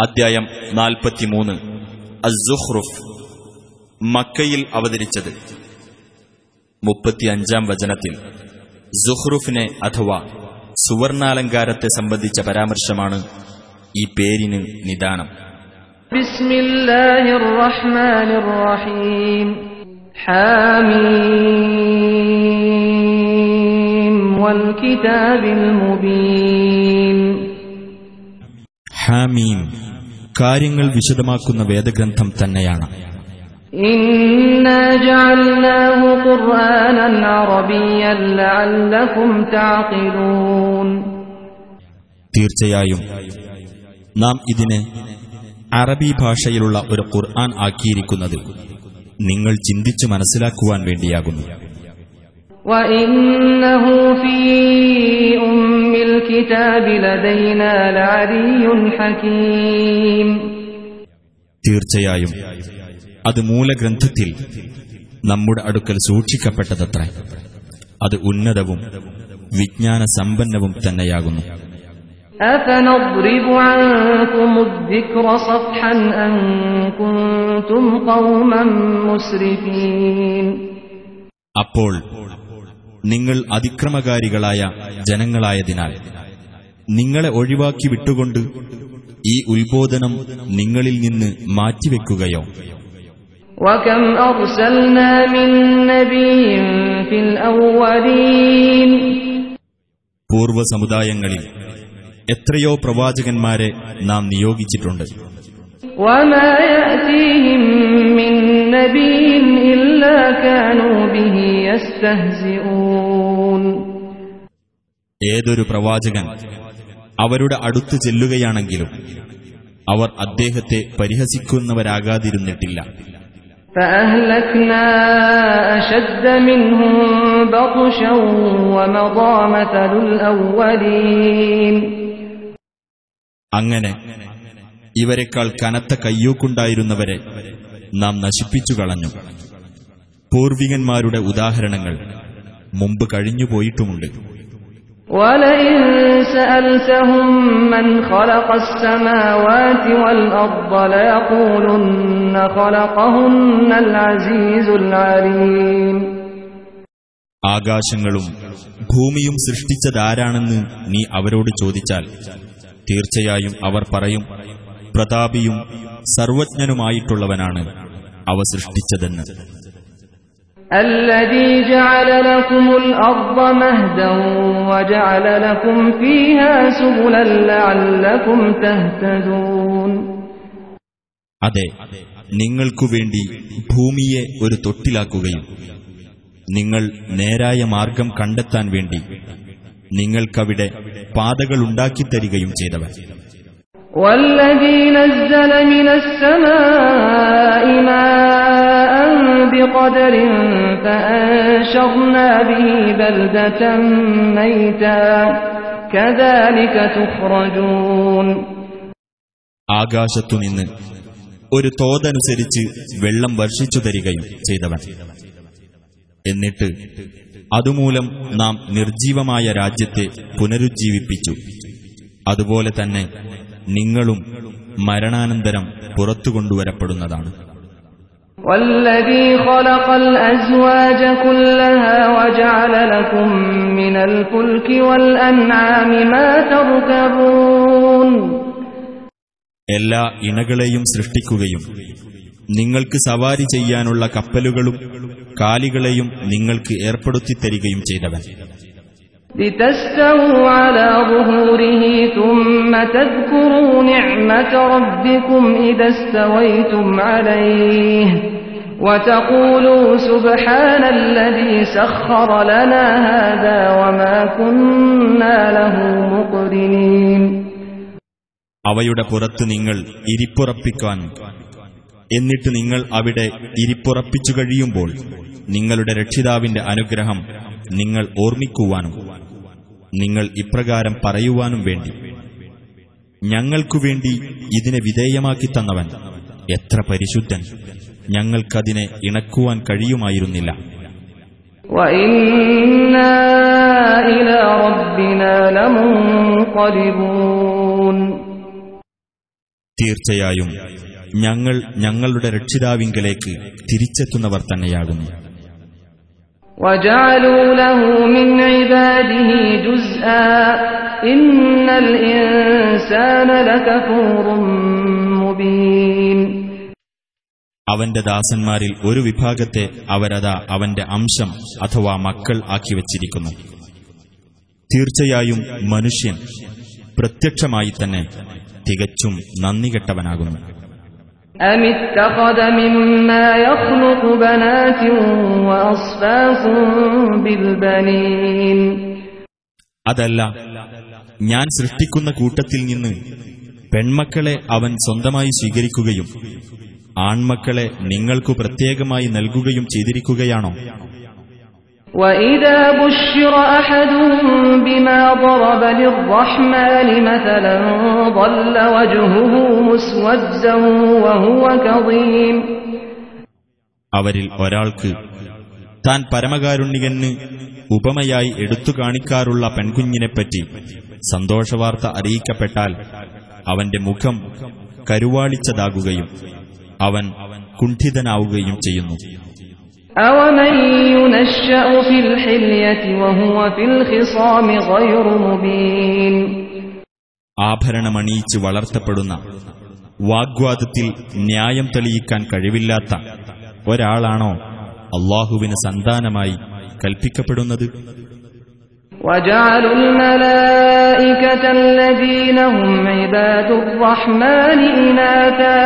അധ്യായം നാൽപ്പത്തിമൂന്ന്. അസുഹ്റുഫ് മക്കയിൽ അവതരിച്ചത്. മുപ്പത്തിയഞ്ചാം വചനത്തിൽ സുഹ്റുഫിനെ അഥവാ സുവർണാലങ്കാരത്തെ സംബന്ധിച്ച പരാമർശമാണ് ഈ പേരിന് നിദാനം. ഹാമീം കാര്യങ്ങൾ വിശദമാക്കുന്ന വേദഗ്രന്ഥം തന്നെയാണ്. തീർച്ചയായും നാം ഇതിനെ അറബി ഭാഷയിലുള്ള ഒരു ഖുർആൻ ആക്കിയിരിക്കുന്നത് നിങ്ങൾ ചിന്തിച്ചു മനസ്സിലാക്കുവാൻ വേണ്ടിയാകുന്നു. തീർച്ചയായും അത് മൂലഗ്രന്ഥത്തിൽ നമ്മുടെ അടുക്കൽ സൂക്ഷിക്കപ്പെട്ടതത്ര. അത് ഉന്നതവും വിജ്ഞാന സമ്പന്നവും തന്നെയാകുന്നു അപ്പോൾ നിങ്ങൾ അതിക്രമകാരികളായ ജനങ്ങളായതിനാൽ നിങ്ങളെ ഒഴിവാക്കി വിട്ടുകൊണ്ട് ഈ ഉത്ബോധനം നിങ്ങളിൽ നിന്ന് മാറ്റിവെക്കുകയോ وكم أرسلنا من نبي في الأولين പൂർവ്വ സമുദായങ്ങളിൽ എത്രയോ പ്രവാചകന്മാരെ നാം നിയോഗിച്ചിട്ടുണ്ട് ഏതൊരു പ്രവാചകൻ അവരുടെ അടുത്ത് ചെല്ലുകയാണെങ്കിലും അവർ അദ്ദേഹത്തെ പരിഹസിക്കുന്നവരാകാതിരുന്നിട്ടില്ല فأهلكنا أشد منهم بطشا ومضى مثل الأولين അങ്ങനെ ഇവരെക്കാൾ കനത്ത കയ്യൂക്കുണ്ടായിരുന്നവരെ നാം നശിപ്പിച്ചു കളഞ്ഞു പൂർവികന്മാരുടെ ഉദാഹരണങ്ങൾ മുമ്പ് കഴിഞ്ഞുപോയിട്ടുമുണ്ട് ولئن سألتهم من خلق السماوات والأرض ليقولن خلقهن العزيز العليم ആകാശങ്ങളും ഭൂമിയും സൃഷ്ടിച്ചതാരാണെന്ന് നീ അവരോട് ചോദിച്ചാൽ തീർച്ചയായും അവർ പറയും പ്രതാപിയും സർവജ്ഞനുമായിട്ടുള്ളവനാണ് അവ സൃഷ്ടിച്ചതെന്ന് الذي جعل لكم الأرض مهدا وجعل لكم فيها سبلا لعلكم تهتدون അതെ നിങ്ങൾക്കു വേണ്ടി ഭൂമിയെ ഒരു തൊട്ടിലാക്കുകയും നിങ്ങൾ നേരായ മാർഗം കണ്ടെത്താൻ വേണ്ടി നിങ്ങൾക്കവിടെ പാതകളുണ്ടാക്കിത്തരികയും ചെയ്തവൻ والذي نزل من السماء ماء بقدر فأنشرنا به بلدة ميتا كذلك تخرجون ആകാശത്തുനിന്ന് ഒരു തോതനുസരിച്ച് വെള്ളം വർഷിച്ചു തരികയും ചെയ്തവൻ എന്നിട്ട് അതുമൂലം നാം നിർജീവമായ രാജ്യത്തെ പുനരുജ്ജീവിപ്പിച്ചു അതുപോലെ തന്നെ നിങ്ങളും മരണാനന്തരം പുറത്തു കൊണ്ടുവരപ്പെടുന്നതാണ് والذي خلق الأزواج كلها وجعل لكم من الفلك والأنعام ما تركبون എല്ലാ ഇണകളെയും സൃഷ്ടിക്കുകയും നിങ്ങൾക്ക് സവാരി ചെയ്യാനുള്ള കപ്പലുകളും കാലികളെയും നിങ്ങൾക്ക് ഏർപ്പെടുത്തിത്തരികയും ചെയ്തവൻ لتستووا على ظهوره ثم تذكروا نعمة ربكم إذا استويتم عليه وتقولوا سبحان الذي سخر لنا هذا وما كنا له مقرنين അവയുടെ പുറത്ത് നിങ്ങൾ ഇരിപ്പുറപ്പിക്കാൻ എന്നിട്ട് നിങ്ങൾ അവിടെ ഇരിപ്പുറപ്പിച്ചു കഴിയുമ്പോൾ നിങ്ങളുടെ രക്ഷിതാവിന്റെ അനുഗ്രഹം നിങ്ങൾ ഓർമ്മിക്കുവാനും നിങ്ങൾ ഇപ്രകാരം പറയുവാനും വേണ്ടി. ഞങ്ങൾക്കുവേണ്ടി ഇതിനെ വിധേയമാക്കി തന്നവൻ എത്ര പരിശുദ്ധൻ. ഞങ്ങൾക്കതിനെ ഇണക്കുവാൻ കഴിയുമായിരുന്നില്ല. തീർച്ചയായും ഞങ്ങൾ ഞങ്ങളുടെ രക്ഷിതാവിങ്കലേക്ക് തിരിച്ചെത്തുന്നവർ തന്നെയാകുന്നു. وجعلوا له من عباده جزءا إن الإنسان لكفور مبين അവന്റെ ദാസന്മാരിൽ ഒരു വിഭാഗത്തെ അവരതാ അവന്റെ അംശം അഥവാ മക്കൾ ആക്കി വച്ചിരിക്കുന്നു തീർച്ചയായും മനുഷ്യൻ പ്രത്യക്ഷമായി തന്നെ തികച്ചും നന്ദികെട്ടവനാകുന്നു أم اتخذ مما يخلق بنات وأصفاكم بالبنين അതല്ല ഞാൻ സൃഷ്ടിക്കുന്ന കൂട്ടത്തിൽ നിന്ന് പെൺമക്കളെ അവൻ സ്വന്തമായി സ്വീകരിക്കുകയും ആൺമക്കളെ നിങ്ങൾക്കു പ്രത്യേകമായി നൽകുകയും ചെയ്തിരിക്കുകയാണോ وإذا بشر أحدهم بما ضرب للرحمن مثلا ظل وجهه مسودا وهو كظيم അവരിൽ ഒരാൾക്ക് താൻ പരമകാരുണ്യകന് ഉപമയായി എടുത്തു കാണിക്കാറുള്ള പെൺകുഞ്ഞിനെപ്പറ്റി സന്തോഷവാർത്ത അറിയിക്കപ്പെട്ടാൽ അവന്റെ മുഖം കരുവാളിച്ചതാകുകയും അവൻ കുണ്ഠിതനാവുകയും ചെയ്യുന്നു أومن ينشأ في الحلية وهو في الخصام غير مبين ആഭരണമണിയിച്ച് വളർത്തപ്പെടുന്ന വാഗ്വാദത്തിൽ ന്യായം തെളിയിക്കാൻ കഴിവില്ലാത്ത ഒരാളാണോ അള്ളാഹുവിന് സന്താനമായി കൽപ്പിക്കപ്പെടുന്നത് وجعلوا الملائكة الذين هم عباد الرحمن إناثا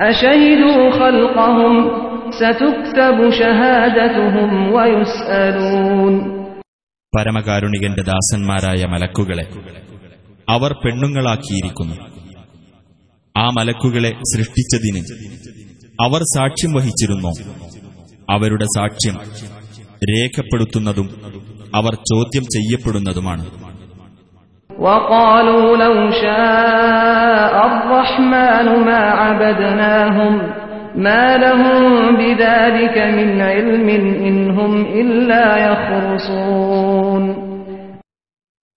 أشهدوا خلقهم ستكتب شهادتهم ويسألون പരമകാരുണികന്റെ ദാസന്മാരായ മലക്കുകളെ അവർ പെണ്ണുങ്ങളാക്കിയിരിക്കുന്നു ആ മലക്കുകളെ സൃഷ്ടിച്ചതിന് അവർ സാക്ഷ്യം വഹിച്ചിരുന്നോ അവരുടെ സാക്ഷ്യം രേഖപ്പെടുത്തുന്നതും അവർ ചോദ്യം ചെയ്യപ്പെടുന്നതുമാണ് وقالوا لو شاء الرحمن ما عبدناهم ما لهم بذلك من علم إن هم إلا يخرصون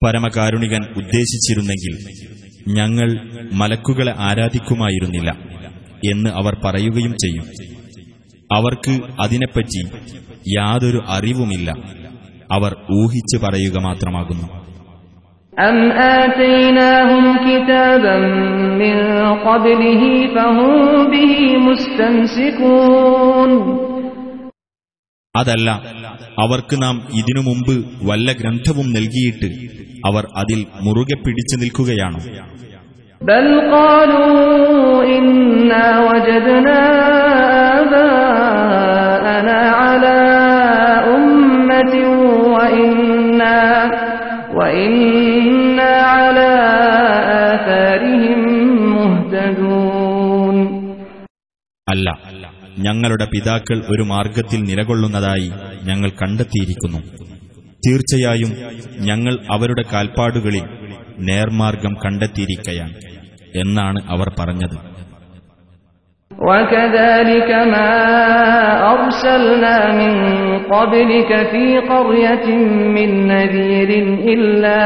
പരമകാരുണികൻ ഉദ്ദേശിച്ചിരുന്നെങ്കിൽ ഞങ്ങൾ മലക്കുകളെ ആരാധിക്കുമായിരുന്നില്ല എന്ന് അവർ പറയുകയും ചെയ്യും അവർക്ക് അതിനെപ്പറ്റി യാതൊരു അറിവുമില്ല അവർ ഊഹിച്ച് പറയുക മാത്രമാകുന്നു أم آتيناهم كتابا من قبله فهم به مستمسكون അതല്ല അവർക്ക് നാം ഇതിനു മുമ്പ് വല്ല ഗ്രന്ഥവും നൽകിയിട്ട് അവർ അതിൽ മുറുകെ പിടിച്ചു നിൽക്കുകയാണോ بل قالوا إنا وجدنا آباءنا على أمة അല്ല ഞങ്ങളുടെ പിതാക്കൾ ഒരു മാർഗത്തിൽ നിലകൊള്ളുന്നതായി ഞങ്ങൾ കണ്ടെത്തിയിരിക്കുന്നു തീർച്ചയായും ഞങ്ങൾ അവരുടെ കാൽപ്പാടുകളിൽ നേർമാർഗം കണ്ടെത്തിയിരിക്കയാണ് എന്നാണ് അവർ പറഞ്ഞത് وكذلك ما أرسلنا من قبلك في قرية من نذير إلا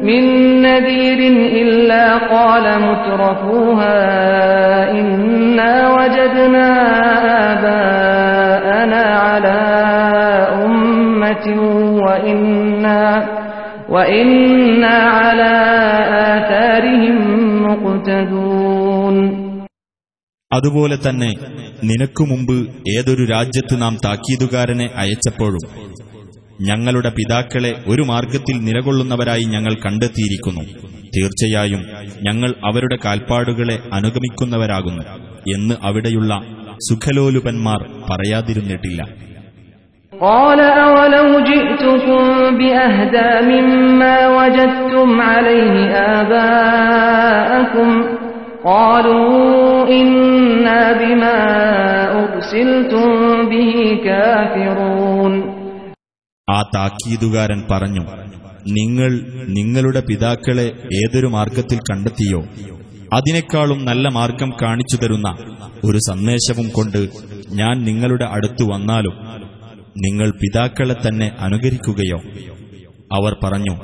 من نذير إلا قال مترفوها إنا وجدنا آباءنا على أمة وإنا وإنا على آثارهم مقتدون അതുപോലെ തന്നെ നിനക്കു മുമ്പ് ഏതൊരു രാജ്യത്ത് നാം താക്കീതുകാരനെ അയച്ചപ്പോഴും ഞങ്ങളുടെ പിതാക്കളെ ഒരു മാർഗത്തിൽ നിലകൊള്ളുന്നവരായി ഞങ്ങൾ കണ്ടെത്തിയിരിക്കുന്നു തീർച്ചയായും ഞങ്ങൾ അവരുടെ കാൽപ്പാടുകളെ അനുഗമിക്കുന്നവരാകുന്നു എന്ന് അവിടെയുള്ള സുഖലോലുപന്മാർ പറയാതിരുന്നിട്ടില്ല قال أولو جئتكم بأهدى مما وجدتم عليه آباءكم قالوا إنا بما أرسلتم به كافرون ആ താക്കീതുകാരൻ പറഞ്ഞു നിങ്ങൾ നിങ്ങളുടെ പിതാക്കളെ ഏതൊരു മാർഗത്തിൽ കണ്ടെത്തിയോ? അതിനേക്കാളും നല്ല മാർഗം കാണിച്ചു തരുന്ന ഒരു സന്ദേശവും കൊണ്ട് ഞാൻ നിങ്ങളുടെ അടുത്തു വന്നാലും നിങ്ങൾ പിതാക്കളെ തന്നെ അനുകരിക്കുകയോ? അവർ പറഞ്ഞു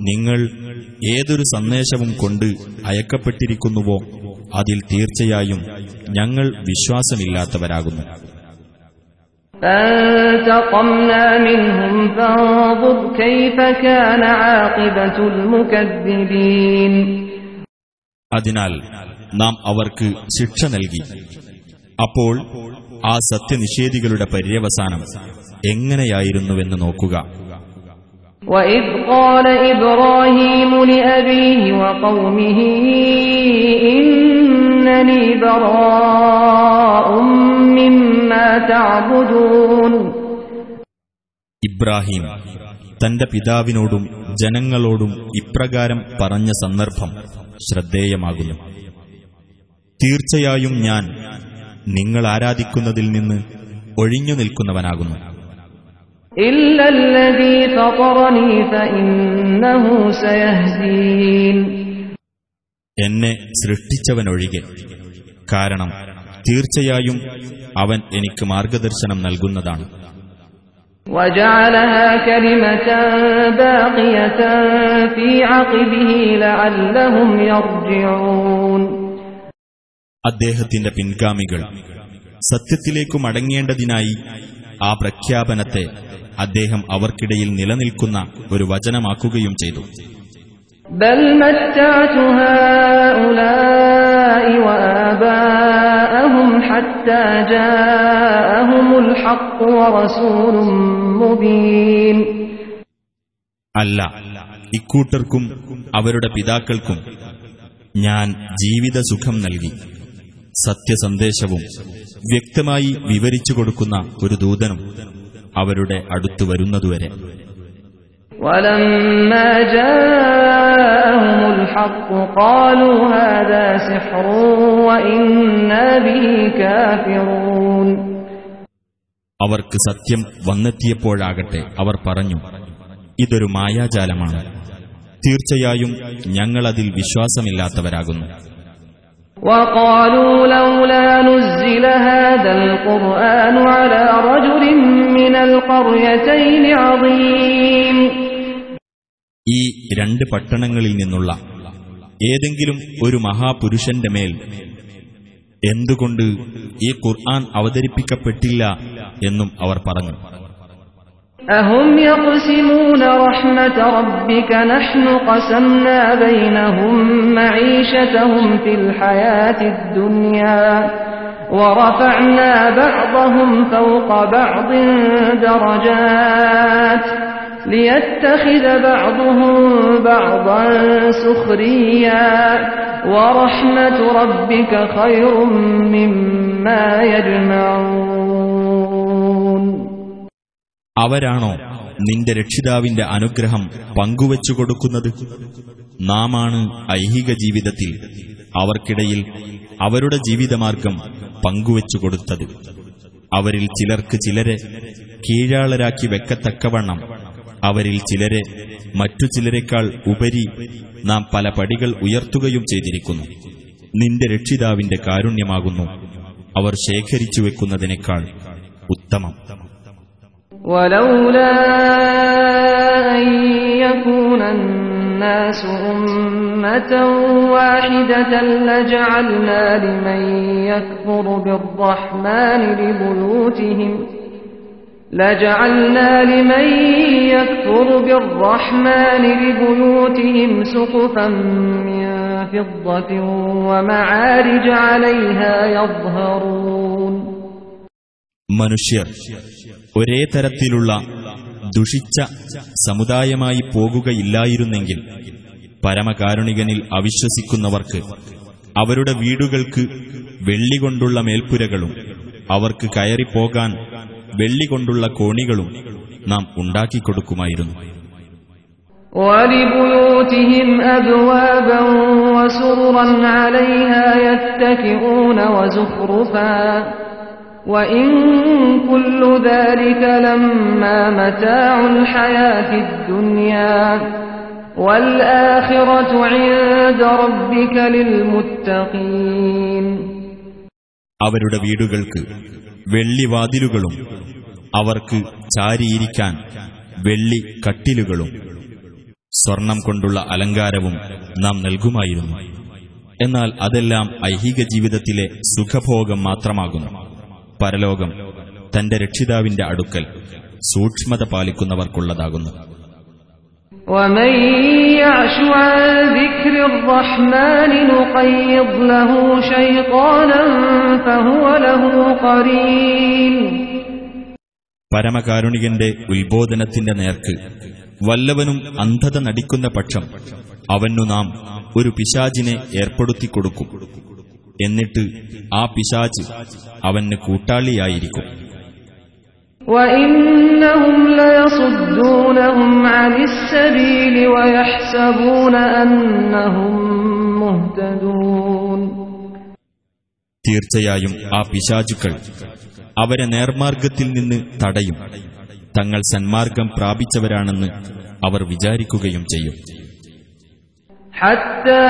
നിങ്ങൾ ഏതൊരു സന്ദേശവും കൊണ്ട് അയക്കപ്പെട്ടിരിക്കുന്നുവോ അതിൽ തീർച്ചയായും ഞങ്ങൾ വിശ്വാസമില്ലാത്തവരാകുന്നു. فانتقمنا منهم فانظر كيف كان عاقبة المكذبين അതിനാൽ നാം അവർക്ക് ശിക്ഷ നൽകി അപ്പോൾ ആ സത്യനിഷേധികളുടെ പര്യവസാനം എങ്ങനെയായിരുന്നുവെന്ന് നോക്കുക وإذ قال إبراهيم لأبيه وقومه إنني براء مما تعبدون ഇബ്രാഹിം തന്റെ പിതാവിനോടും ജനങ്ങളോടും ഇപ്രകാരം പറഞ്ഞ സന്ദർഭം ശ്രദ്ധേയമാകുന്നു. തീർച്ചയായും ഞാൻ നിങ്ങൾ ആരാധിക്കുന്നതിൽ നിന്ന് ഒഴിഞ്ഞു നിൽക്കുന്നവനാകുന്നു. എന്നെ സൃഷ്ടിച്ചവനൊഴികെ. കാരണം തീർച്ചയായും അവൻ എനിക്ക് മാർഗദർശനം നൽകുന്നതാണ്. അദ്ദേഹത്തിന്റെ പിൻഗാമികൾ സത്യത്തിലേക്ക് മടങ്ങേണ്ടതിനായി ആ പ്രഖ്യാപനത്തെ അദ്ദേഹം അവർക്കിടയിൽ നിലനിൽക്കുന്ന ഒരു വചനമാക്കുകയും ചെയ്തു. بل متعت هؤلاء وآباءهم حتى جاءهم الحق ورسول مبين അല്ല ഇക്കൂട്ടർക്കും അവരുടെ പിതാക്കൾക്കും ഞാൻ ജീവിത സുഖം നൽകി സത്യസന്ദേശവും വ്യക്തമായി വിവരിച്ചു കൊടുക്കുന്ന ഒരു ദൂതനും അവരുടെ അടുത്തു വരുന്നതുവരെ ولما جاءهم الحق قالوا هذا سحر وإنا به كافرون അവർക്ക് സത്യം വന്നെത്തിയപ്പോഴാകട്ടെ അവർ പറഞ്ഞു ഇതൊരു മായാജാലമാണ് തീർച്ചയായും ഞങ്ങളതിൽ വിശ്വാസമില്ലാത്തവരാകുന്നു وقالوا لولا نزل هذا القرآن على رجل من القريتين عظيم ഈ രണ്ട് പട്ടണങ്ങളിൽ നിന്നുള്ള ഏതെങ്കിലും ഒരു മഹാപുരുഷന്റെ മേൽ എന്തുകൊണ്ട് ഈ ഖുർആൻ അവതരിപ്പിക്കപ്പെട്ടില്ല എന്നും അവർ പറഞ്ഞു أهم يقسمون رحمة ربك نحن قسمنا بينهم معيشتهم في الحياة الدنيا ورفعنا بعضهم فوق بعض درجات ليتخذ بعضهم بعضا سخريا ورحمة ربك خير مما يجمعون അവരാണോ നിന്റെ രക്ഷിതാവിന്റെ അനുഗ്രഹം പങ്കുവച്ചു കൊടുക്കുന്നത് നാമാണ് ഐഹിക ജീവിതത്തിൽ അവർക്കിടയിൽ അവരുടെ ജീവിതമാർഗം പങ്കുവച്ചു കൊടുത്തത് അവരിൽ ചിലർക്ക് ചിലരെ കീഴാളരാക്കി വെക്കത്തക്കവണ്ണം അവരിൽ ചിലരെ മറ്റു ചിലരെക്കാൾ ഉപരി നാം പല പടികൾ ഉയർത്തുകയും ചെയ്തിരിക്കുന്നു നിന്റെ രക്ഷിതാവിന്റെ കാരുണ്യമാകുന്നു അവർ ശേഖരിച്ചു വെക്കുന്നതിനേക്കാൾ ഉത്തമം ولولا أن يكون الناس أمة واحدة لجعلنا لمن يكفر بالرحمن لبيوتهم لجعلنا لمن يكفر بالرحمن لبيوتهم سقفا من فضة ومعارج عليها يظهرون മനുഷ്യർ ഒരേ തരത്തിലുള്ള ദുഷിച്ച സമുദായമായി പോകുകയില്ലായിരുന്നെങ്കിൽ പരമകാരുണികനിൽ അവിശ്വസിക്കുന്നവർക്ക് അവരുടെ വീടുകൾക്ക് വെള്ളികൊണ്ടുള്ള മേൽപ്പുരകളും അവർക്ക് കയറിപ്പോകാൻ വെള്ളികൊണ്ടുള്ള കോണികളും നാം ഉണ്ടാക്കിക്കൊടുക്കുമായിരുന്നു ولبيوتهم أبوابا وسررا عليها يتكئون وزخرفا وإن كل ذلك لما متاع الحياة الدنيا والآخرة عند ربك للمتقين അവരുടെ വീടുകൾക്ക് വെള്ളിവാതിലുകളും അവർക്ക് ചാരിയിരിക്കാൻ വെള്ളി കട്ടിലുകളും സ്വർണം കൊണ്ടുള്ള അലങ്കാരവും നാം നൽകുമായിരുന്നു. എന്നാൽ അതെല്ലാം ഐഹിക ജീവിതത്തിലെ സുഖഭോഗം മാത്രമാകുന്നു. പരലോകം തന്റെ രക്ഷിതാവിന്റെ അടുക്കൽ സൂക്ഷ്മത പാലിക്കുന്നവർക്കുള്ളതാകുന്നു. ومن يعش عن ذكر الرحمن نقيض له شيطانا فهو له قرين പരമകാരുണികന്റെ ഉത്ബോധനത്തിന്റെ നേർക്ക് വല്ലവനും അന്ധത നടിക്കുന്ന പക്ഷം അവനു നാം ഒരു പിശാചിനെ ഏർപ്പെടുത്തിക്കൊടുക്കും എന്നിട്ട് ആ പിശാച് അവന് കൂട്ടാളിയായിരിക്കും وإنهم ليصدونهم عن السبيل ويحسبون أنهم مهتدون തീർച്ചയായും ആ പിശാചുക്കൾ അവരെ നേർമാർഗത്തിൽ നിന്ന് തടയും തങ്ങൾ സന്മാർഗം പ്രാപിച്ചവരാണെന്ന് അവർ വിചാരിക്കുകയും ചെയ്യും حتى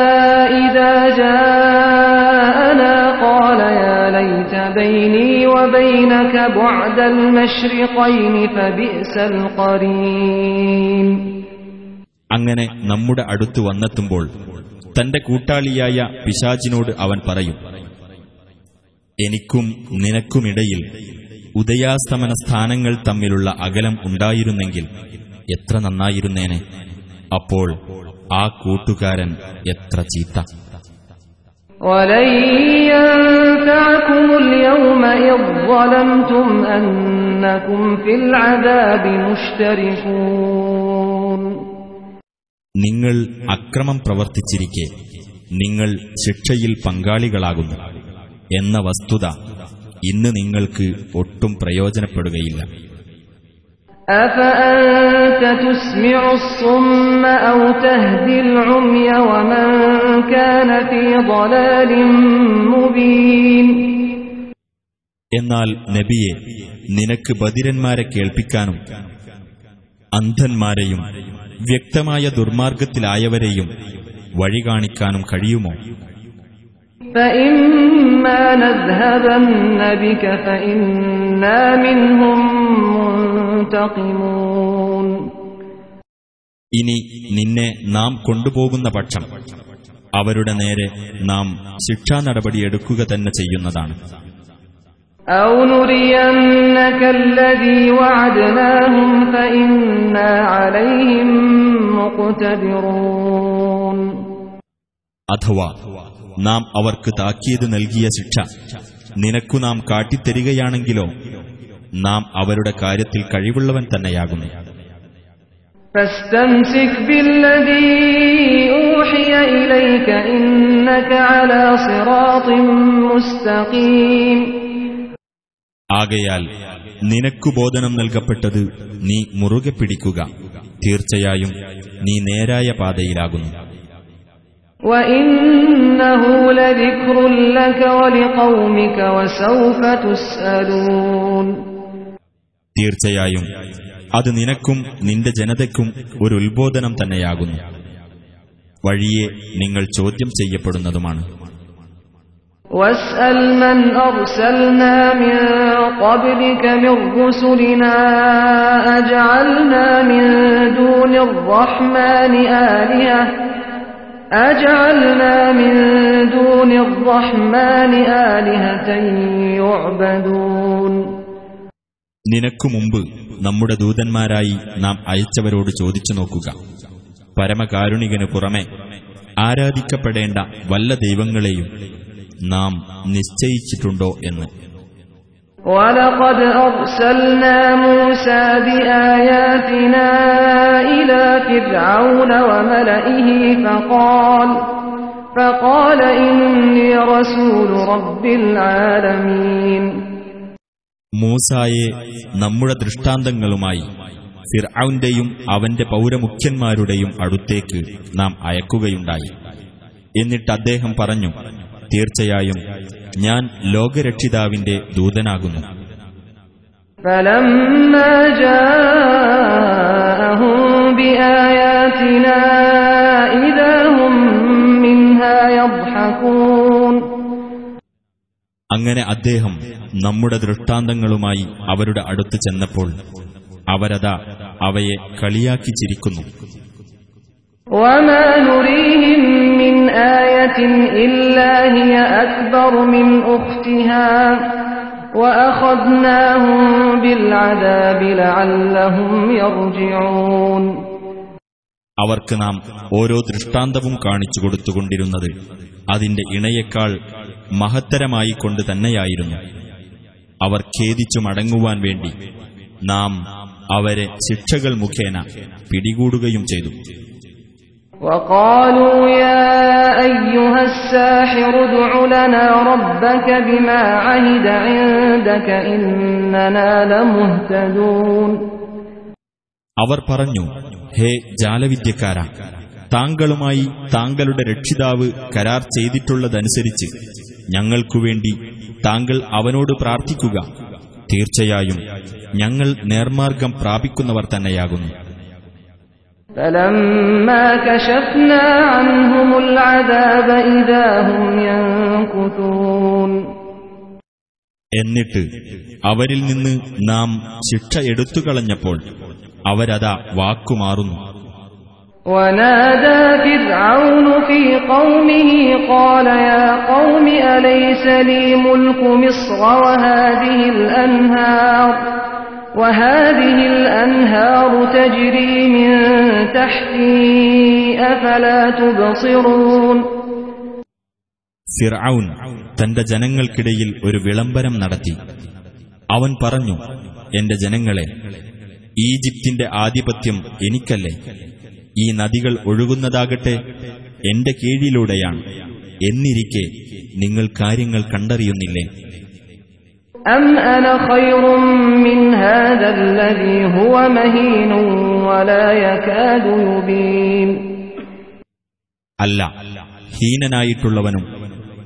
إذا جاءنا قال يا ليت بيني وبينك بعد المشرقين فبئس القرين അങ്ങനെ നമ്മുടെ അടുത്ത് വന്നെത്തുമ്പോൾ തന്റെ കൂട്ടാളിയായ പിശാചിനോട് അവൻ പറയും എനിക്കും നിനക്കുമിടയിൽ ഉദയാസ്തമന സ്ഥാനങ്ങൾ തമ്മിലുള്ള അകലം ഉണ്ടായിരുന്നെങ്കിൽ എത്ര നന്നായിരുന്നേനെ അപ്പോൾ ആ കൂട്ടുകാരൻ എത്ര ചീത്ത ولن ينفعكم اليوم إذ ظلمتم أنكم في العذاب مشتركون നിങ്ങൾ അക്രമം പ്രവർത്തിച്ചിരിക്കെ നിങ്ങൾ ശിക്ഷയിൽ പങ്കാളികളാകുന്നു എന്ന വസ്തുത ഇന്ന് നിങ്ങൾക്ക് ഒട്ടും പ്രയോജനപ്പെടുകയില്ല أفأنت تسمع الصم أو تهدي العمي ومن എന്നാൽ നബിയെ നിനക്ക് ബദിരന്മാരെ കേൾപ്പിക്കാനും അന്ധന്മാരെയും വ്യക്തമായ ദുർമാർഗത്തിലായവരെയും വഴി കാണിക്കാനും കഴിയുമോ? ഇനി നിന്നെ നാം കൊണ്ടുപോകുന്ന പക്ഷം അവരുടെ നേരെ നാം ശിക്ഷാ നടപടിയെടുക്കുക തന്നെ ചെയ്യുന്നതാണ് أو نرينك الذي وعدناهم فإنا عليهم مقتدرون അഥവാ നാം അവർക്ക് താക്കീത് നൽകിയ ശിക്ഷ നിനക്കു നാം കാട്ടിത്തരികയാണെങ്കിലോ നാം അവരുടെ കാര്യത്തിൽ കഴിവുള്ളവൻ തന്നെയാകുന്നു فاستمسك بالذي أوحي إليك إنك على صراط مستقيم ആകയാൽ നിനക്കു ബോധനം നൽകപ്പെട്ടത് നീ മുറുകെ പിടിക്കുക തീർച്ചയായും നീ നേരായ പാതയിലാകുന്നു وإنه لذكر لك ولقومك وسوف تسألون തീർച്ചയായും അത് നിനക്കും നിന്റെ ജനതയ്ക്കും ഒരു ഉത്ബോധനം തന്നെയാകുന്നു വഴിയെ നിങ്ങൾ ചോദ്യം ചെയ്യപ്പെടുന്നതുമാണ് واسأل من أرسلنا من قبلك من رسلنا أجعلنا من دون الرحمن آلهة أجعلنا من دون الرحمن آلهة يعبدون നിനക്കു മുമ്പ് നമ്മുടെ ദൂതന്മാരായി നാം അയച്ചവരോട് ചോദിച്ചു നോക്കുക പരമകാരുണികനു പുറമെ ആരാധിക്കപ്പെടേണ്ട വല്ല ദൈവങ്ങളെയും നാം നിശ്ചയിച്ചിട്ടുണ്ടോ എന്ന് ولقد أرسلنا موسى بآياتنا إلى فرعون وملئه فقال فقال إني رسول رب العالمين മൂസായെ നമ്മുടെ ദൃഷ്ടാന്തങ്ങളുമായി ഫിർആൌന്റെയും അവന്റെ പൗരമുഖ്യന്മാരുടെയും അടുത്തേക്ക് നാം അയക്കുകയുണ്ടായി. എന്നിട്ട് അദ്ദേഹം പറഞ്ഞു തീർച്ചയായും ഞാൻ ലോകരക്ഷിതാവിന്റെ ദൂതനാകുന്നു. അങ്ങനെ അദ്ദേഹം നമ്മുടെ ദൃഷ്ടാന്തങ്ങളുമായി അവരുടെ അടുത്ത് ചെന്നപ്പോൾ അവരതാ അവയെ കളിയാക്കിച്ചിരിക്കുന്നു അവർക്ക് നാം ഓരോ ദൃഷ്ടാന്തവും കാണിച്ചു കൊടുത്തുകൊണ്ടിരുന്നത് അതിന്റെ ഇണയേക്കാൾ മഹത്തരമായി കൊണ്ട് തന്നെയായിരുന്നു. അവർ ഖേദിച്ചു മടങ്ങുവാൻ വേണ്ടി നാം അവരെ ശിക്ഷകൾ മുഖേന പിടികൂടുകയും ചെയ്തു وقالوا يا أيها الساحر ادع لنا ربك بما عهد عندك إننا لمهتدون അവർ പറഞ്ഞു ഹേ ജാലവിദ്യക്കാര താങ്കളുമായി താങ്കളുടെ രക്ഷിതാവ് കരാർ ചെയ്തിട്ടുള്ളതനുസരിച്ച് ഞങ്ങൾക്കുവേണ്ടി താങ്കൾ അവനോട് പ്രാർത്ഥിക്കുക തീർച്ചയായും ഞങ്ങൾ നേർമാർഗം പ്രാപിക്കുന്നവർ തന്നെയാകുന്നു. എന്നിട്ട് അവരിൽ നിന്ന് നാം ശിക്ഷ എടുത്തുകളഞ്ഞപ്പോൾ അവരതാ വാക്കുമാറുന്നു. ونادى فرعون في قومه قال يا قوم أليس لي ملك مصر وهذه الأنهار وهذه الأنهار تجري من تحتي أفلا تبصرون ഫിർഔൻ തന്റെ ജനങ്ങൾക്കിടയിൽ ഒരു വിളംബരം നടത്തി അവൻ പറഞ്ഞു എന്റെ ജനങ്ങളെ ഈജിപ്തിന്റെ ആധിപത്യം എനിക്കല്ലേ ഈ നദികൾ ഒഴുകുന്നതാകട്ടെ എന്റെ കീഴിലൂടെയാണ് എന്നിരിക്കെ നിങ്ങൾ കാര്യങ്ങൾ കണ്ടറിയുന്നില്ലേ أم أنا خير من هذا الذي هو مهين ولا يكاد يبين അല്ല ഹീനനായിട്ടുള്ളവനും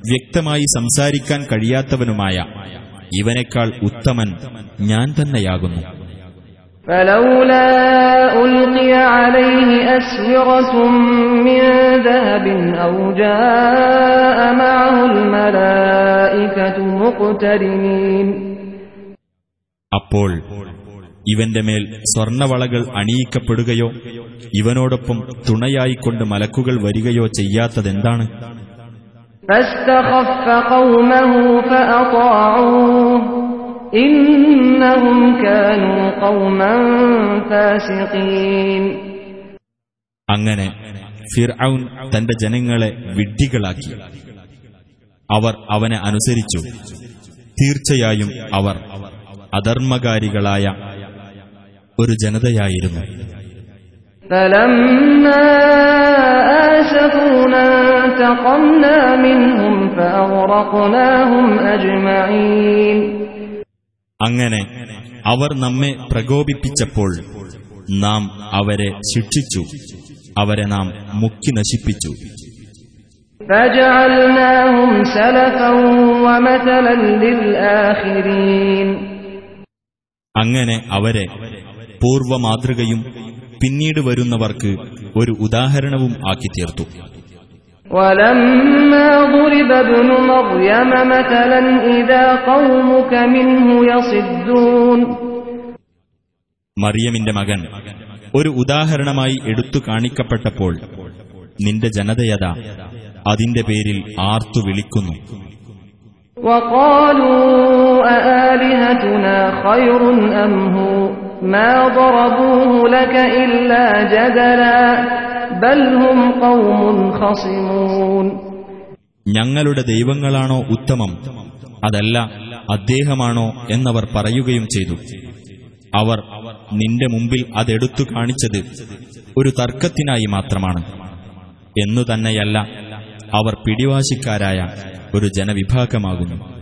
വ്യക്തമായി സംസാരിക്കാൻ കഴിയാത്തവനുമായ ഇവനേക്കാൾ ഉത്തമൻ ഞാൻ തന്നെയാകുന്നു فلولا ألقي عليه أسورة من ذهب أو جاء معه الملائكة مقترنين അപ്പോൾ ഇവന്റെ മേൽ സ്വർണവളകൾ അണിയിക്കപ്പെടുകയോ ഇവനോടൊപ്പം തുണയായിക്കൊണ്ട് മലക്കുകൾ വരികയോ ചെയ്യാത്തതെന്താണ് فاستخف قومه فأطاعوه إنهم كانوا قوما فاسقين അങ്ങനെ ഫിർഔൻ തന്റെ ജനങ്ങളെ വിഡ്ഢികളാക്കി. അവർ അവനെ അനുസരിച്ചു. തീർച്ചയായും അവർ അധർമ്മകാരികളായ ഒരു ജനതയായിരുന്നു. അങ്ങനെ അവർ നമ്മെ പ്രകോപിപ്പിച്ചപ്പോൾ നാം അവരെ ശിക്ഷിച്ചു. അവരെ നാം മുക്കി നശിപ്പിച്ചു. അങ്ങനെ അവരെ പൂർവ മാതൃകയും പിന്നീട് വരുന്നവർക്ക് ഒരു ഉദാഹരണവും ആക്കി തീർത്തു. മറിയമിന്റെ മകൻ ഒരു ഉദാഹരണമായി എടുത്തു കാണിക്കപ്പെട്ടപ്പോൾ നിന്റെ ജനതയത അതിന്റെ പേരിൽ ആർത്തു വിളിക്കുന്നു. ഞങ്ങളുടെ ദൈവങ്ങളാണോ ഉത്തമം? അതല്ല അദ്ദേഹമാണോ എന്നവർ പറയുകയും ചെയ്തു. അവർ നിന്റെ മുമ്പിൽ അതെടുത്തു കാണിച്ചത് ഒരു തർക്കത്തിനായി മാത്രമാണ്. എന്നു തന്നെയല്ല അവർ പിടിവാശിക്കാരായ ഒരു ജനവിഭാഗമാകുന്നു.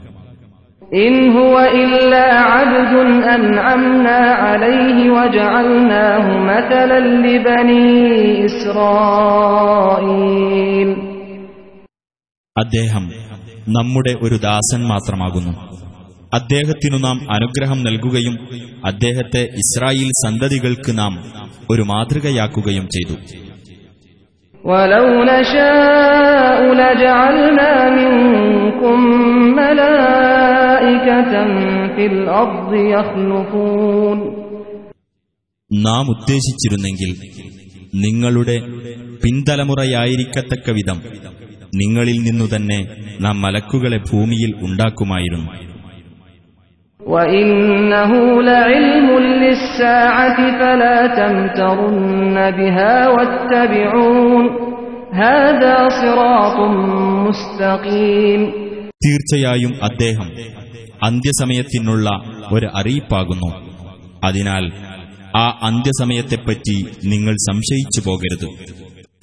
അദ്ദേഹം നമ്മുടെ ഒരു ദാസൻ മാത്രമാകുന്നു. അദ്ദേഹത്തിനു നാം അനുഗ്രഹം നൽകുകയും അദ്ദേഹത്തെ ഇസ്രായേൽ സന്തതികൾക്ക് നാം ഒരു മാതൃകയാക്കുകയും ചെയ്തു ولو نشاء لجعلنا منكم ملائكة في الأرض يخلفون നാം ഉദ്ദേശിച്ചിരുന്നെങ്കിൽ നിങ്ങളുടെ പിന്തലമുറയായിരിക്കത്തക്ക വിധം നിങ്ങളിൽ നിന്നു തന്നെ നാം മലക്കുകളെ ഭൂമിയിൽ ഉണ്ടാക്കുമായിരുന്നു وإنه لعلم للساعة فلا تمترن بها واتبعون هذا صراط مستقيم തീർച്ചയായും അദ്ദേഹം അന്ത്യസമയത്തിനുള്ള ഒരു അറിയിപ്പാകുന്നു അതിനാൽ ആ അന്ത്യസമയത്തെപ്പറ്റി നിങ്ങൾ സംശയിച്ചു പോകരുത്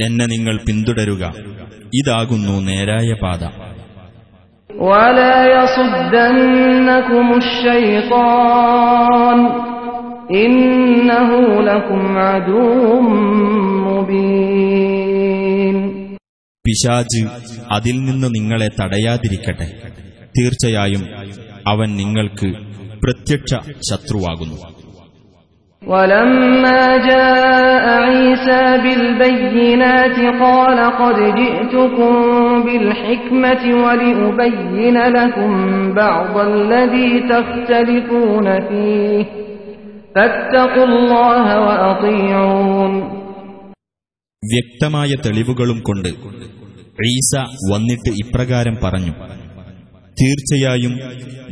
എന്നെ നിങ്ങൾ പിന്തുടരുക ഇതാകുന്നു നേരായ പാത ولا يصدنكم الشيطان إنه لكم عدو مبين പിശാജ് അതിൽ നിന്ന് നിങ്ങളെ തടയാതിരിക്കട്ടെ തീർച്ചയായും അവൻ നിങ്ങൾക്ക് പ്രത്യക്ഷ ശത്രുവാകുന്നു ولما جاء عيسى بالبينات قال قد جئتكم بالحكمة ولأبين لكم بعض الذي تختلفون فيه فاتقوا الله وأطيعون വ്യക്തമായ തെളിവുകളും കൊണ്ട് ഈസ വന്നിട്ട് ഇപ്രകാരം പറഞ്ഞു തീർച്ചയായും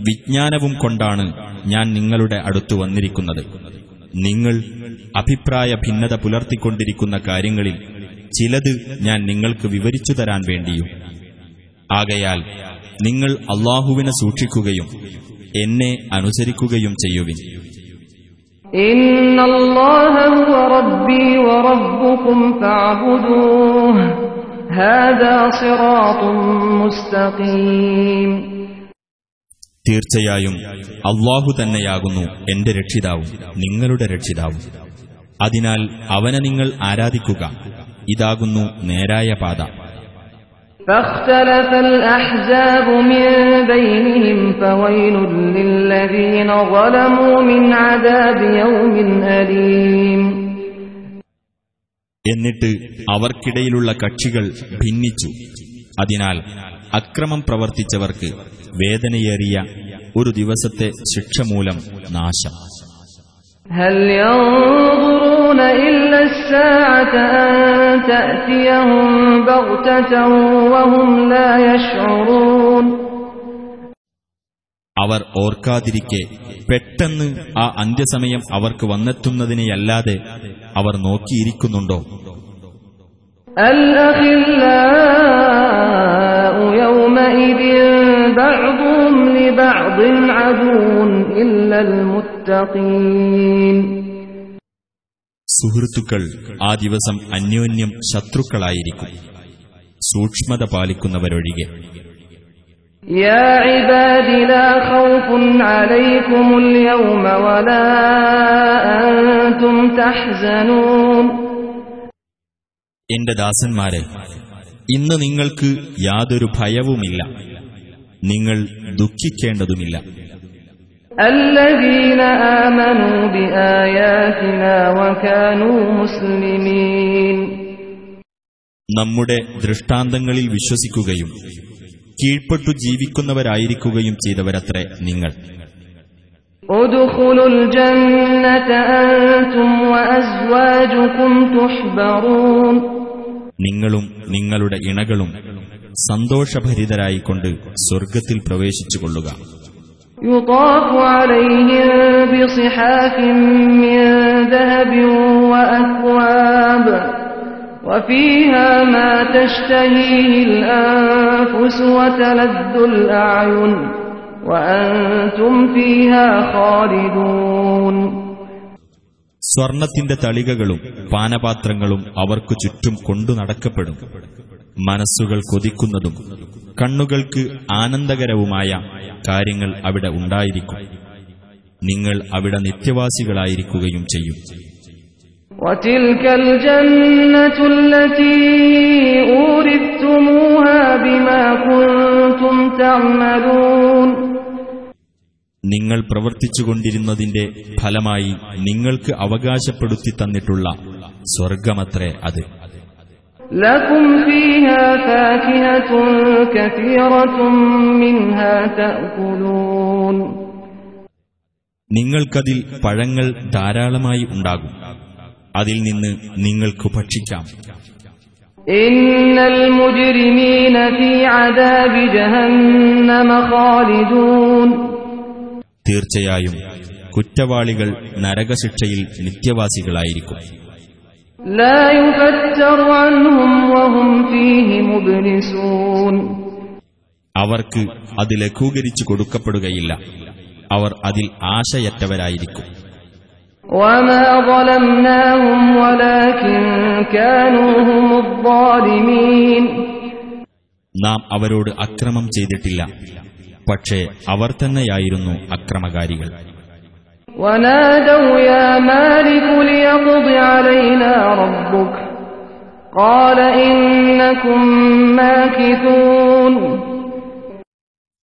വിജ്ഞാനവും കൊണ്ടാണ് ഞാൻ നിങ്ങളുടെ അടുത്തു വന്നിരിക്കുന്നത് നിങ്ങൾ അഭിപ്രായ ഭിന്നത പുലർത്തിക്കൊണ്ടിരിക്കുന്ന കാര്യങ്ങളിൽ ചിലത് ഞാൻ നിങ്ങൾക്ക് വിവരിച്ചു തരാൻ വേണ്ടിയും. ആകയാൽ നിങ്ങൾ അള്ളാഹുവിനെ സൂക്ഷിക്കുകയും എന്നെ അനുസരിക്കുകയും ചെയ്യുവിൻ. തീർച്ചയായും അള്ളാഹു തന്നെയാകുന്നു എന്റെ രക്ഷിതാവും നിങ്ങളുടെ രക്ഷിതാവും. അതിനാൽ അവനെ നിങ്ങൾ ആരാധിക്കുക. ഇതാകുന്നു നേരായ പാത فاختلف الأحزاب من بينهم فويل للذين ظلموا من عذاب يوم أليم എന്നിട്ട് അവർക്കിടയിലുള്ള കക്ഷികൾ ഭിന്നിച്ചു അതിനാൽ അക്രമം പ്രവർത്തിച്ചവർക്ക് വേദനയേറിയ ഒരു ദിവസത്തെ ശിക്ഷ മൂലം നാശം هل ينظرون إلا الساعة أن تأتيهم بغتة وهم لا يشعرون അവർ ഓർക്കാതിരിക്കെ പെട്ടെന്ന് ആ അന്ത്യസമയം അവർക്ക് വന്നെത്തുന്നതിനെയല്ലാതെ അവർ നോക്കിയിരിക്കുന്നുണ്ടോ الأخلاء يومئذ بعضهم لبعض عدو إلا المتقين സുഹൃത്തുക്കൾ ആ ദിവസം അന്യോന്യം ശത്രുക്കളായിരിക്കും സൂക്ഷ്മത പാലിക്കുന്നവരൊഴികെ يا عباد لا خوف عليكم اليوم ولا أنتم تحزنون എന്റെ ദാസന്മാരെ ഇന്ന് നിങ്ങൾക്ക് യാതൊരു ഭയവുമില്ല നിങ്ങൾ ദുഃഖിക്കേണ്ടതുമില്ല الذين آمنوا بآياتنا وكانوا مسلمين നമ്മുടെ ദൃഷ്ടാന്തങ്ങളിൽ വിശ്വസിക്കുകയും കീഴ്പ്പെട്ടു ജീവിക്കുന്നവരായിരിക്കുകയും ചെയ്തവരത്രേ നിങ്ങൾ ادخلوا الجنة أنتم وأزواجكم تحبرون നിങ്ങളും നിങ്ങളുടെ ഇണകളും സന്തോഷഭരിതരായിക്കൊണ്ട് സ്വർഗത്തിൽ പ്രവേശിച്ചുകൊള്ളുക يطاف عليهم بصحاف من ذهب وأكواب وفيها ما تشتهيه الأنفس وتلذ الأعين وأنتم فيها خالدون സ്വർണത്തിന്റെ തളികകളും പാനപാത്രങ്ങളും അവർക്കു ചുറ്റും കൊണ്ടു നടക്കപ്പെടും. മനസ്സുകൾ കൊതിക്കുന്നതും കണ്ണുകൾക്ക് ആനന്ദകരവുമായ കാര്യങ്ങൾ അവിടെ ഉണ്ടായിരിക്കും. നിങ്ങൾ അവിടെ നിത്യവാസികളായിരിക്കുകയും ചെയ്യും. ൂരിത്തുമൂഹ ബിമാ നിങ്ങൾ പ്രവർത്തിച്ചുകൊണ്ടിരുന്നതിന്റെ ഫലമായി നിങ്ങൾക്ക് അവകാശപ്പെടുത്തി തന്നിട്ടുള്ള സ്വർഗമത്രേ അത്. നിങ്ങൾക്കതിൽ പഴങ്ങൾ ധാരാളമായി ഉണ്ടാകും. അതിൽ നിന്ന് നിങ്ങൾക്ക് ഭക്ഷിക്കാം. ഇന്നൽ തീർച്ചയായും കുറ്റവാളികൾ നരകശിക്ഷയിൽ നിത്യവാസികളായിരിക്കും. അവർക്ക് അത് ലഘൂകരിച്ചു കൊടുക്കപ്പെടുകയില്ല. അവർ അതിൽ ആശയറ്റവരായിരിക്കും. നാം അവരോട് അക്രമം ചെയ്തിട്ടില്ല. പക്ഷേ അവർ തന്നെയായിരുന്നു അക്രമകാരികൾ.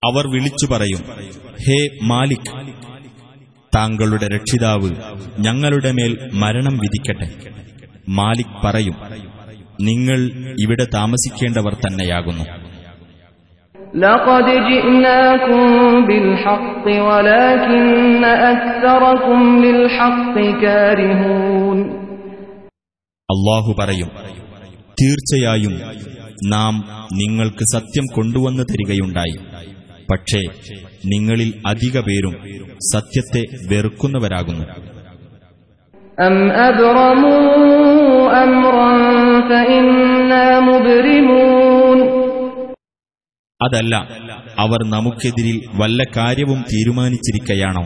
അവർ വിളിച്ചു പറയും ഹേ മാലിക് താങ്കളുടെ രക്ഷിതാവ് ഞങ്ങളുടെ മേൽ മരണം വിധിക്കട്ടെ. മാലിക് പറയും നിങ്ങൾ ഇവിടെ താമസിക്കേണ്ടവർ തന്നെയാകുന്നു. لقد جئناكم بالحق ولكن أكثركم للحق كارهون അള്ളാഹു പറയും തീർച്ചയായും നാം നിങ്ങൾക്ക് സത്യം കൊണ്ടുവന്നു തരികയുണ്ടായി പക്ഷേ നിങ്ങളിൽ അധിക പേരും സത്യത്തെ വെറുക്കുന്നവരാകുന്നു أم അതല്ല അവർ നമുക്കെതിരിൽ വല്ല കാര്യവും തീരുമാനിച്ചിരിക്കയാണോ?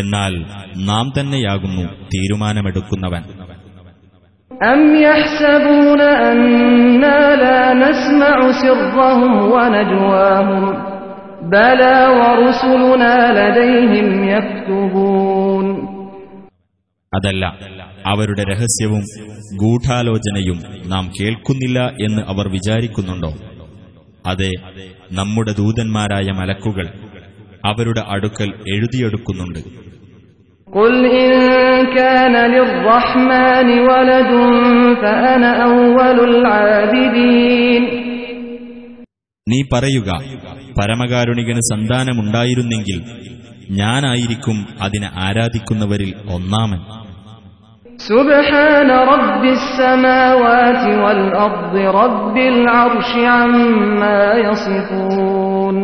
എന്നാൽ നാം തന്നെയാകുന്നു തീരുമാനമെടുക്കുന്നവൻ. അതല്ല അവരുടെ രഹസ്യവും ഗൂഢാലോചനയും നാം കേൾക്കുന്നില്ല എന്ന് അവർ വിചാരിക്കുന്നുണ്ടോ? അതെ നമ്മുടെ ദൂതന്മാരായ മലക്കുകൾ അവരുടെ അടുക്കൽ എഴുതിയെടുക്കുന്നുണ്ട്. നീ പറയുക പരമകാരുണികന് സന്താനമുണ്ടായിരുന്നെങ്കിൽ ഞാനായിരിക്കും അതിനെ ആരാധിക്കുന്നവരിൽ ഒന്നാമൻ. سبحان رب السماوات والأرض رب العرش عما يصفون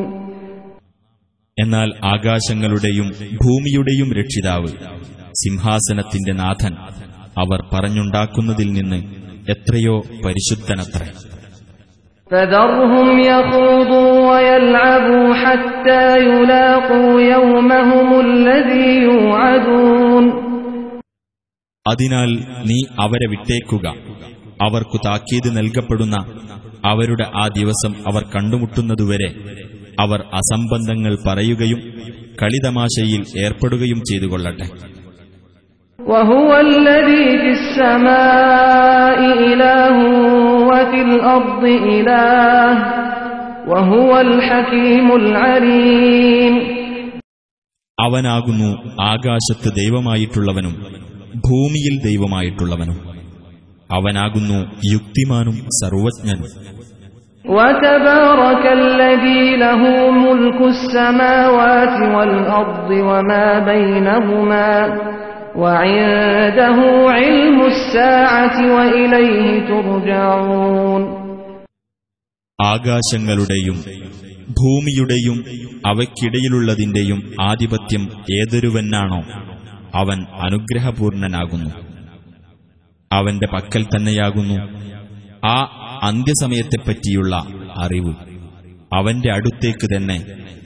എന്നാൽ ആകാശങ്ങളുടെയും ഭൂമിയുടെയും രക്ഷിതാവ് സിംഹാസനത്തിന്റെ നാഥൻ അവർ പറഞ്ഞുണ്ടാക്കുന്നതിൽ നിന്ന് എത്രയോ പരിശുദ്ധനത്രേ فذرهم يخوضوا ويلعبوا حتى يلاقوا يومهم الذي يوعدون അതിനാൽ നീ അവരെ വിട്ടേക്കുക. അവർക്കു താക്കീത് നൽകപ്പെടുന്ന അവരുടെ ആ ദിവസം അവർ കണ്ടുമുട്ടുന്നതുവരെ അവർ അസംബന്ധങ്ങൾ പറയുകയും കളിതമാശയിൽ ഏർപ്പെടുകയും ചെയ്തു കൊള്ളട്ടെ അവനാകുന്നു ആകാശത്ത് ദൈവമായിട്ടുള്ളവനും ഭൂമിയിൽ ദൈവമായിട്ടുള്ളവനും അവനാകുന്നു യുക്തിമാനും സർവജ്ഞനും وتبارك الذي له ملك السماوات والأرض وما بينهما وعنده علم الساعة وإليه ترجعون ആകാശങ്ങളുടെയും ഭൂമിയുടെയും അവയ്ക്കിടയിലുള്ളതിന്റെയും ആധിപത്യം ഏതൊരുവനാണോ അവൻ അനുഗ്രഹപൂർണനാകുന്നു അവന്റെ പക്കൽ തന്നെയാകുന്നു ആ അന്ത്യസമയത്തെപ്പറ്റിയുള്ള അറിവ് അവന്റെ അടുത്തേക്ക് തന്നെ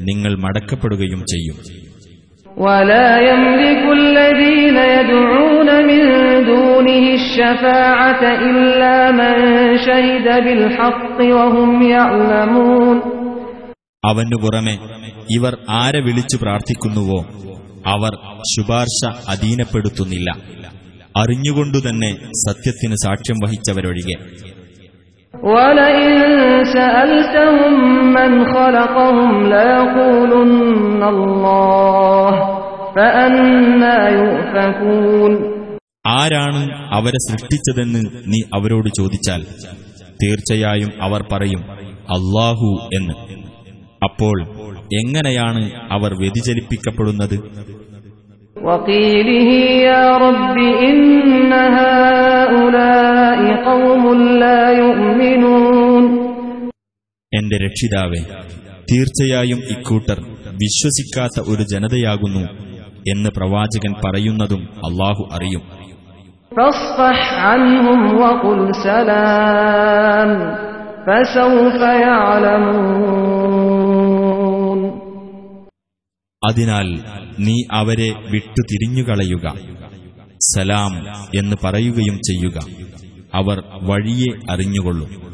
നിങ്ങൾ മടക്കപ്പെടുകയും ചെയ്യും ولا يملك الذين يدعون من دونه الشفاعة إلا من شهد بالحق وهم يعلمون അവനു പുറമെ ഇവർ ആരെ വിളിച്ചു പ്രാർത്ഥിക്കുന്നുവോ അവർ ശുപാർശ അധീനപ്പെടുത്തുന്നില്ല. അറിഞ്ഞുകൊണ്ടുതന്നെ സത്യത്തിന് സാക്ഷ്യം വഹിച്ചവരൊഴികെ. ആരാണ് അവരെ സൃഷ്ടിച്ചതെന്ന് നീ അവരോട് ചോദിച്ചാൽ തീർച്ചയായും അവർ പറയും അള്ളാഹു എന്ന്. അപ്പോൾ എങ്ങനെയാണ് അവർ വ്യതിചലിപ്പിക്കപ്പെടുന്നത്? وقيله يا رب إن هؤلاء قوم لا يؤمنون എന്റെ രക്ഷിതാവേ തീർച്ചയായും ഇക്കൂട്ടർ വിശ്വസിക്കാത്ത ഒരു ജനതയാകുന്നു എന്ന് പ്രവാചകൻ പറയുന്നതും അള്ളാഹു അറിയും فاصفح عنهم അതിനാൽ നീ അവരെ വിട്ടു തിരിഞ്ഞുകളയുക സലാം എന്ന് പറയുകയും ചെയ്യുക. അവർ വഴിയെ അറിഞ്ഞുകൊള്ളും.